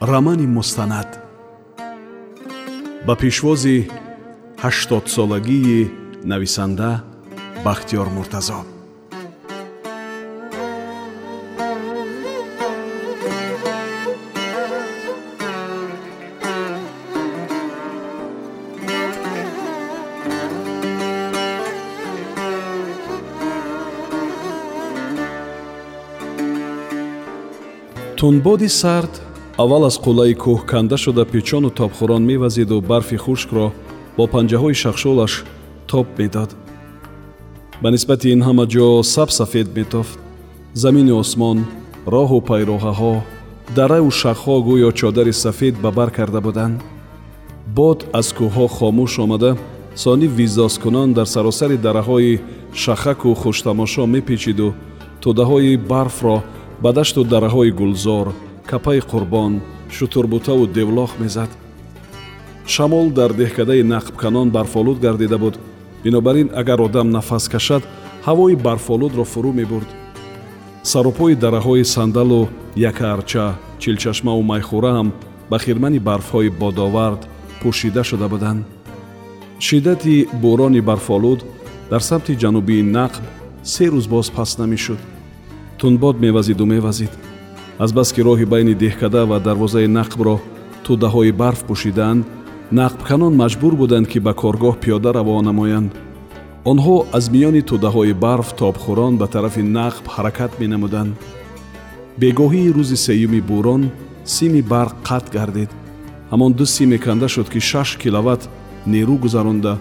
рамани мустанад ба пешвози ҳаштодсолагии нависанда бахтиёр муртазо. Тунбоди сард аввал аз қуллаи кӯҳ канда шуда печону тобхӯрон мевазиду барфи хушкро бо панҷаҳои шахшолаш тоб медод ба нисбати ин ҳама ҷо сабсафед метофт. Замини осмон роҳу пайроҳаҳо дараю шахҳо гӯё чодари сафед ба бар карда буданд. Бод аз кӯҳҳо хомӯш омада сони визозкунон дар саросари дараҳои шахаку хуштамошо мепечиду. Тӯдаҳои барфро ба дашту дараҳои гулзор капаи қурбон шутурбутаву девлоҳ мезад. Шамол дар деҳкадаи нақбканон барфолуд гардида буд. Бинобар ин агар одам нафас кашад ҳавои барфолудро фурӯ мебурд. Саропои дараҳои сандалу якаарча чилчашмаву майхӯра ҳам ба хирмани барфҳои бодовард пӯшида шуда буданд. Шиддати бӯрони барфолуд дар самти ҷанубии нақб се рӯз боз паст намешуд. Тунбод мевазиду мевазид азбас ки роҳи байни деҳкада ва дарвозаи нақбро тӯдаҳои барф пӯшидаанд нақбканон маҷбур буданд ки ба коргоҳ пиёда раво намоянд. Онҳо аз миёни тӯдаҳои барф тобхӯрон ба тарафи нақб ҳаракат менамуданд. Бегоҳии рӯзи сеюми бӯрон сими барқ қатъ гардид. Ҳамон ду симе канда шуд ки шаш киловат нерӯ гузаронда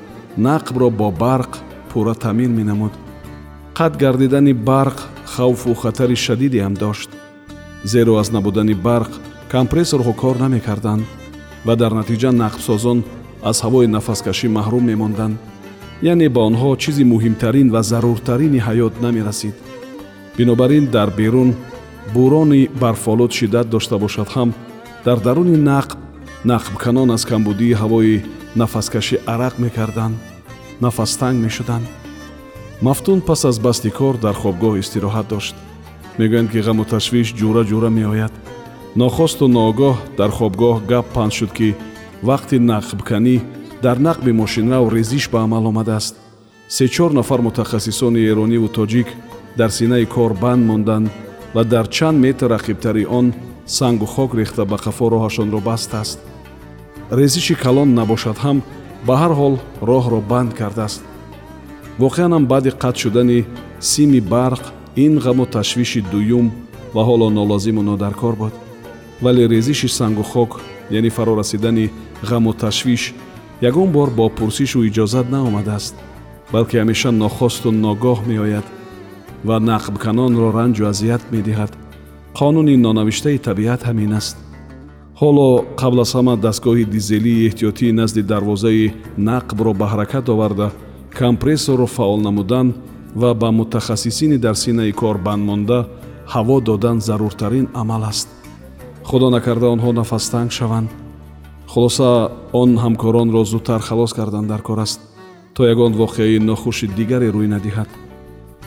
нақбро бо барқ пурра таъмин менамуд. Қатъ гардидани барқ хавфу хатари шадиде ҳам дошт зеро аз набудани барқ компрессорҳо кор намекарданд ва дар натиҷа нақбсозон аз ҳавои нафаскашӣ маҳрум мемонданд яъне ба онҳо чизи муҳимтарин ва заруртарини ҳаёт намерасид. Бинобар ин дар берун бӯрони барфолуд шиддат дошта бошад ҳам дар даруни нақб нақбканон аз камбудии ҳавои нафаскашӣ арақ мекарданд нафастанг мешуданд. Мафтун пас аз басти кор дар хобгоҳ истироҳат дошт мегӯянд ки ғаму ташвиш ҷура ҷура меояд. Нохосту ноогоҳ дар хобгоҳ гап панд шуд ки вақти нақбканӣ дар нақби мошинрав резиш ба амал омадааст. Се-чор нафар мутахассисони эрониву тоҷик дар синаи кор банд монданд ва дар чанд метр рақибтари он сангу хок рехта ба қафо роҳашонро бастааст резиши калон набошад ҳам ба ҳар ҳол роҳро банд кардааст. Воқеан ҳам баъди қатъ шудани сими барқ ин ғаму ташвиши дуюм ва ҳоло нолозиму нодаркор буд вале резиши сангу хок яъне фарорасидани ғаму ташвиш ягон бор бо пурсишу иҷозат наомадааст балки ҳамеша нохосту ногоҳ меояд ва нақбканонро ранҷу азият медиҳад. Қонуни нонавиштаи табиат ҳамин аст. Ҳоло қабл аз ҳама дастгоҳи дизелии эҳтиётии назди дарвозаи нақбро ба ҳаракат оварда компрессорро фаъол намудан ва ба мутахассисини дар синаи кор бандмонда ҳаво додан заруртарин амал аст. Худо накарда онҳо нафастанг шаванд. Хулоса он ҳамкоронро зудтар халос кардан дар кор аст то ягон воқеаи нохуши дигаре рӯй надиҳад.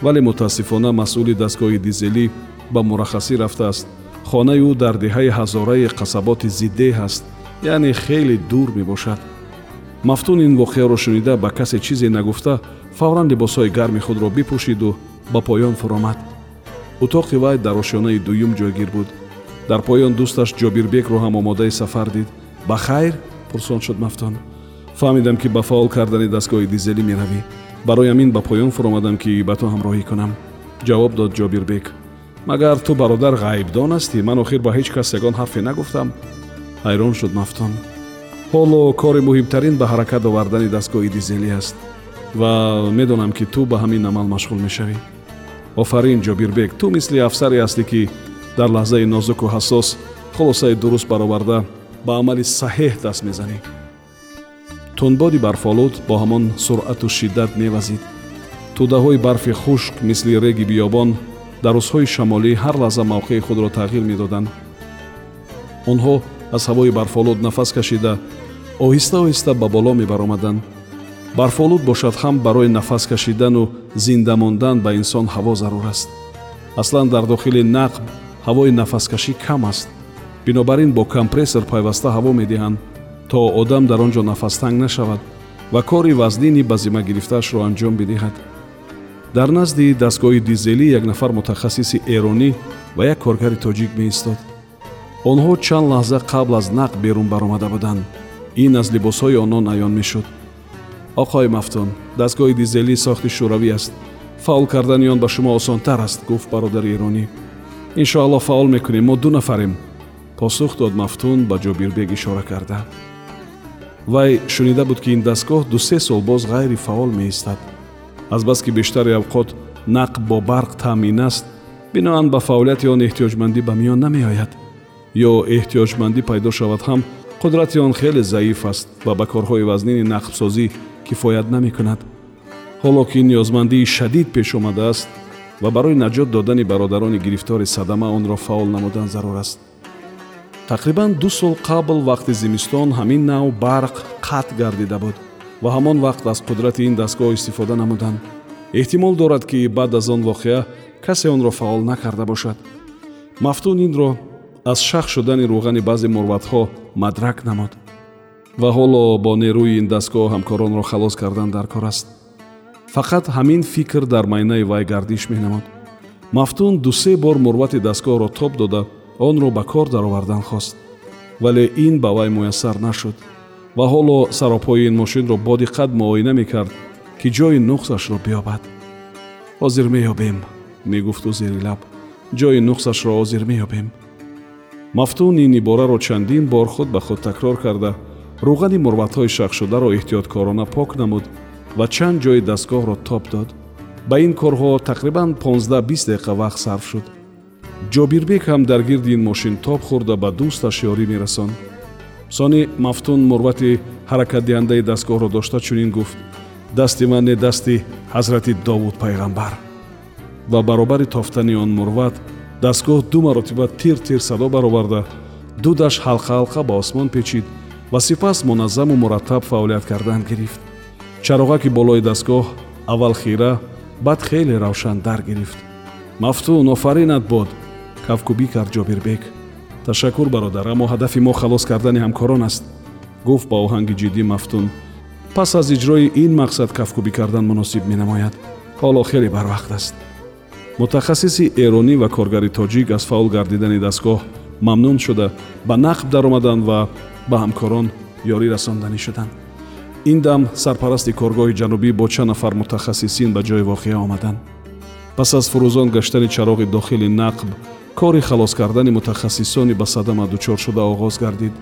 Вале мутаассифона масъули дастгоҳи дизелӣ ба мураххасӣ рафтааст хонаи ӯ дар деҳаи ҳазораи қасаботи зиддеҳ аст яъне хеле дур мебошад мафтун ин воқеаро шунида ба касе чизе нагуфта фавран либосҳои гарми худро бипӯшиду ба поён фуромад. Утоқи вай дар ошёнаи дуюм ҷойгир буд. Дар поён дӯсташ ҷобирбекро ҳам омодаи сафар дид. Ба хайр пурсон шуд мафтун. Фаҳмидам ки ба фаъол кардани дастгоҳи дизелӣ меравӣ. Барои ҳамин ба поён фуромадам ки ба ту ҳамроҳӣ кунам. Ҷавоб дод ҷобирбек. Магар ту бародар ғайбдон ҳастӣ ман охир ба ҳеҷ кас ягон ҳарфе нагуфтам ҳайрон шуд мафтун ҳоло кори муҳимтарин ба ҳаракат овардани дастгоҳи дизелӣ аст ва медонам ки ту ба ҳамин амал машғул мешавӣ. Офарин ҷобирбек ту мисли афсаре ҳастӣ ки дар лаҳзаи нозуку ҳассос хулосаи дуруст бароварда ба амали саҳеҳ даст мезанӣ. Тунбоди барфолуд бо ҳамон суръату шиддат мевазид. Тӯдаҳои барфи хушк мисли реги биёбон дар рӯзҳои шамолӣ ҳар лаҳза мавқеи худро тағйир медоданд. Онҳо аз ҳавои барфолуд нафас кашида оҳиста оҳиста ба боло мебаромаданд барфолуд бошад ҳам барои нафас кашидану зинда мондан ба инсон ҳаво зарур аст. Аслан дар дохили нақб ҳавои нафаскашӣ кам аст. Бинобар ин бо компрессор пайваста ҳаво медиҳанд то одам дар он ҷо нафастанг нашавад ва кори вазнини ба зимма гирифтаашро анҷом бидиҳад. Дар назди дастгоҳи дизелӣ як нафар мутахассиси эронӣ ва як коргари тоҷик меистод. Онҳо чанд лаҳза қабл аз нақ берун баромада буданд ин аз либосҳои онҳон аён мешуд. Оқои мафтун дастгоҳи дизелӣ сохти шӯравӣ аст. Фаъол кардани он ба шумо осонтар аст гуфт бародари эронӣ иншоалло фаъол мекунем мо ду нафарем посух дод мафтун ба ҷобирбег ишора карда. Вай шунида буд ки ин дастгоҳ дусе сол боз ғайрифаъол меистад. Азбаски бештари авқот нақб бо барқ таъмин аст биноан ба фаъолияти он эҳтиёҷмандӣ ба миён намеояд. Ё эҳтиёҷмандӣ пайдо шавад ҳам қудрати он хеле заиф аст ва ба корҳои вазнини нақбсозӣ кифоят намекунад. Ҳоло ки ниёзмандии шадид пеш омадааст ва барои наҷот додани бародарони гирифтори садама онро фаъол намудан зарур аст. Тақрибан ду сол қабл вақти зимистон ҳамин нав барқ қатъ гардида буд ва ҳамон вақт аз қудрати ин дастгоҳ истифода намуданд. Эҳтимол дорад ки баъд аз он воқеа касе онро фаъол накарда бошад. Мафтун инро аз шах шудани рӯғани баъзе мурватҳо мадрак намуд. Ва ҳоло бо нерӯи ин дастгоҳ ҳамкоронро халос кардан дар кор аст. Фақат ҳамин фикр дар майнаи вай гардиш менамуд. Мафтун дусе бор мурвати дастгоҳро тоб дода онро ба кор даровардан хост. Вале ин ба вай муяссар нашуд. Ва ҳоло саропои ин мошинро бодиққат муоина мекард ки ҷои нуқсашро биёбад. Ҳозир меёбем мегуфту зери лаб ҷои нуқсашро ҳозир меёбем мафтун ин ибораро чандин бор худ ба худ такрор карда. Рӯғани мурватҳои шахшударо эҳтиёткорона пок намуд ва чанд ҷои дастгоҳро тоб дод. Ба ин корҳо тақрибан 15-20 дақиқа вақт сарф шуд. Ҷобирбек ҳам дар гирди ин мошин тоб хӯрда ба дӯсташ ёрӣ мерасонд сони мафтун мурвати ҳаракатдиҳандаи дастгоҳро дошта чунин гуфт. Дасти ман не дасти ҳазрати довуд пайғамбар ва баробари тофтани он мурват дастгоҳ ду маротиба тир тир садо бароварда. Дудаш ҳалқа ҳалқа ба осмон печид ва сипас муназзаму мураттаб фаъолият кардан гирифт. Чароғаки болои дастгоҳ аввал хира баъд хеле равшан дар гирифт. Мафтун офаринат бод кавкубӣ кард ҷобирбек. Ташаккур бародар аммо ҳадафи мо халос кардани ҳамкорон аст. Гуфт ба оҳанги ҷиддӣ мафтун пас аз иҷрои ин мақсад кафкубӣ кардан муносиб менамояд. Ҳоло хеле барвақт аст мутахассиси эронӣ ва коргари тоҷик аз фаъол гардидани дастгоҳ мамнун шуда ба нақб даромаданд ва ба ҳамкорон ёрӣ расонданӣ шуданд. Ин дам сарпарасти коргоҳи ҷанубӣ бо чанд нафар мутахассисин ба ҷои воқеа омаданд. Пас аз фурӯзон гаштани чароғи дохили нақб кори халос кардани мутахассисони ба садама дучор шуда оғоз гардид.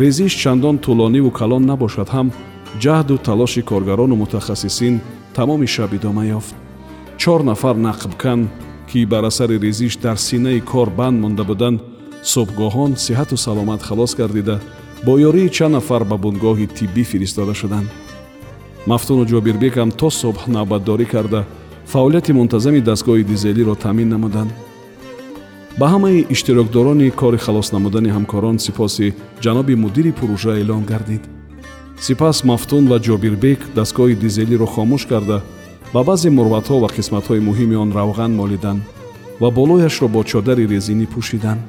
Резиш чандон тӯлониву калон набошад ҳам ҷаҳду талоши коргарону мутахассисин тамоми шаб идома ёфт чор нафар нақбкан ки бар асари резиш дар синаи кор банд монда буданд субҳгоҳон сиҳату саломат халос гардида бо ёрии чанд нафар ба бунгоҳи тиббӣ фиристода шуданд. Мафтуну ҷобирбекам то субҳ навбатдорӣ карда фаъолияти мунтазами дастгоҳи дизелиро таъмин намуданд. Ба ҳамаи иштирокдорони кори халос намудани ҳамкорон сипоси ҷаноби мудири пурӯжа эълон гардид. Сипас мафтун ва ҷобирбек дастгоҳи дизелиро хомӯш карда ба баъзе мурватҳо ва қисматҳои муҳими он равған молиданд ва болояшро бо чодари резинӣ пӯшиданд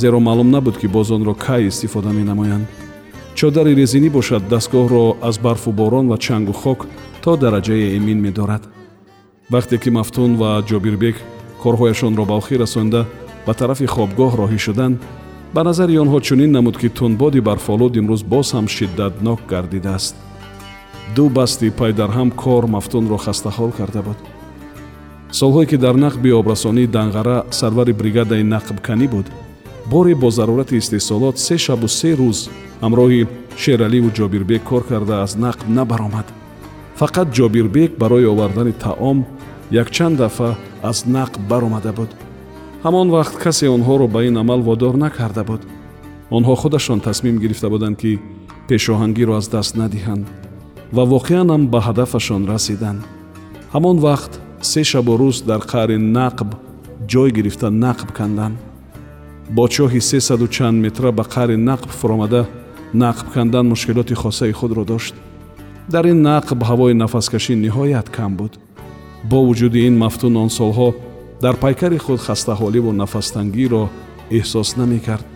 зеро маълум набуд ки боз онро кай истифода менамоянд. Чодари резинӣ бошад дастгоҳро аз барфу борон ва чангу хок то дараҷаи эмин медорад. Вақте ки мафтун ва ҷобирбек корҳояшонро ба охир расонда ба тарафи хобгоҳ роҳӣ шуданд ба назари онҳо чунин намуд ки тунбоди барфолуд имрӯз боз ҳам шиддатнок гардидааст ду басти пайдарҳам кор мафтунро хастаҳол карда буд. Солҳое ки дар нақби обрасонии данғара сарвари бригадаи нақбканӣ буд боре бо зарурати истеҳсолот се шабу се рӯз ҳамроҳи шераливу ҷобирбек кор карда аз нақб набаромад. Фақат ҷобирбек барои овардани таом якчанд дафъа аз нақб баромада буд. Ҳамон вақт касе онҳоро ба ин амал водор накарда буд. Онҳо худашон тасмим гирифта буданд ки пешоҳангиро аз даст надиҳанд ва воқеан ам ба ҳадафашон расиданд ҳамон вақт се шабу рӯз дар қаъри нақб ҷой гирифта нақб канданд бо чоҳи сесаду чанд метра ба қаъри нақб фуромада нақб кандан мушкилоти хосаи худро дошт. Дар ин нақб ҳавои нафаскашӣ ниҳоят кам буд. Бо вуҷуди ин мафтун он солҳо дар пайкари худ хастаҳоливу нафастангиро эҳсос намекард.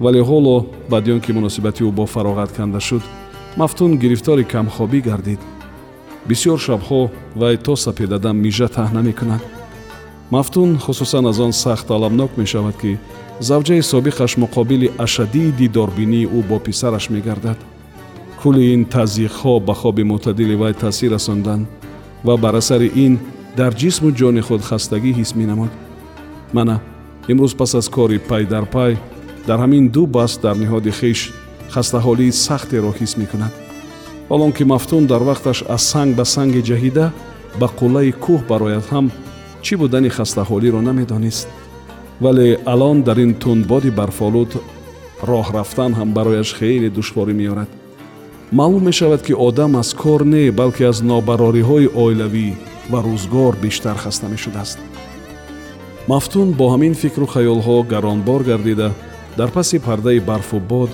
Вале ҳоло баъди он ки муносибати ӯ бо фароғат канда шуд мафтун гирифтори камхобӣ гардид. Бисьёр шабҳо вай то сапедадам мижа таҳна мекунад мафтун хусусан аз он сахт аламнок мешавад ки завҷаи собиқаш муқобили ашадии дидорбинии ӯ бо писараш мегардад. Кулли ин тазиқҳо ба хоби мӯътадили вай таъсир расонданд ва бар асари ин дар ҷисму ҷони худ хастагӣ ҳис менамуд мана имрӯз пас аз кори пай дар пай дар ҳамин ду баст дар ниҳоди хиш хастаҳолии сахтеро ҳис мекунад. Ҳолон ки мафтун дар вақташ аз санг ба санге ҷаҳида ба қуллаи кӯҳ барояд ҳам чӣ будани хастаҳолиро намедонист. Вале алон дар ин тундбоди барфолуд роҳ рафтан ҳам барояш хеле душворӣ меорад. Маълум мешавад ки одам аз кор не балки аз нобарориҳои оилавӣ ва рӯзгор бештар хаста мешудааст. Мафтун бо ҳамин фикру хаёлҳо гаронбор гардида дар паси пардаи барфу бод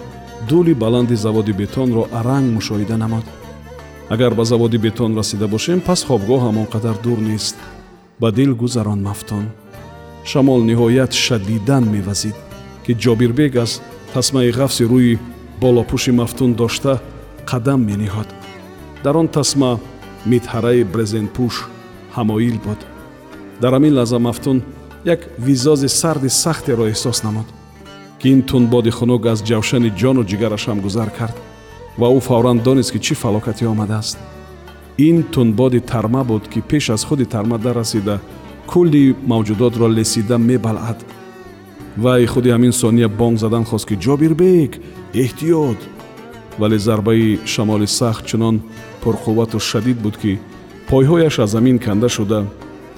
дӯли баланди заводи бетонро аранг мушоҳида намуд. Агар ба заводи бетон расида бошем пас хобгоҳ ҳамон қадар дур нест. Ба дил гузарон мафтун. Шамол ниҳоят шадидан мевазид ки ҷобирбек аз тасмаи ғафси рӯи болопӯши мафтун дошта қадам мениҳод. Дар он тасма митҳараи брезентпӯш ҳамоил буд. Дар ҳамин лаҳза мафтун як визози сарди сахтеро эҳсос намуд ки ин тунбоди хунук аз ҷавшани ҷону ҷигараш ҳам гузар кард ва ӯ фавран донист ки чӣ фалокатӣ омадааст. Ин тунбоди тарма буд ки пеш аз худи тарма даррасида кулли мавҷудотро лесида мебалъад вай худи ҳамин сония бонг задан хост ки ҷобирбек эҳтиёт! Вале зарбаи шамоли сахт чунон пурқуввату шадид буд ки пойҳояш аз замин канда шуда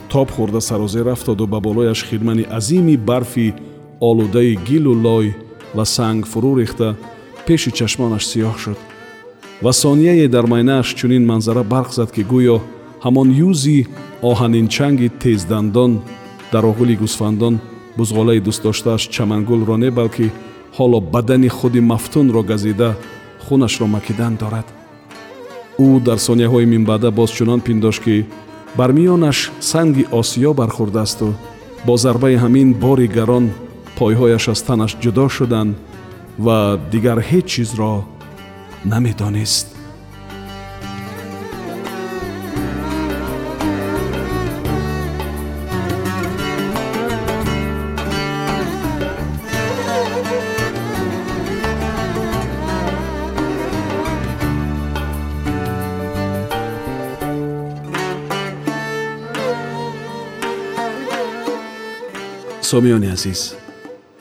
тоб хӯрда сарозер афтоду ба болояш хидмани азими барфи олудаи гилу лой ва санг фурӯ рехта пеши чашмонаш сиёҳ шуд. Ва сонияе дар майнааш чунин манзара барқ зад ки гӯё ҳамон юзи оҳанинчанги тездандон дар оғӯли гӯсфандон бузғолаи дӯстдоштааш чамангулро не балки ҳоло бадани худи мафтунро газида хунашро макидан дорад. Ӯ дар сонияҳои минбаъда боз чунон пиндошт ки бар миёнаш санги осиё бархӯрдаасту бо зарбаи ҳамин бори гарон пойҳояш аз танаш ҷудо шуданд ва дигар ҳеҷ чизро намедонист. Сомиёни азиз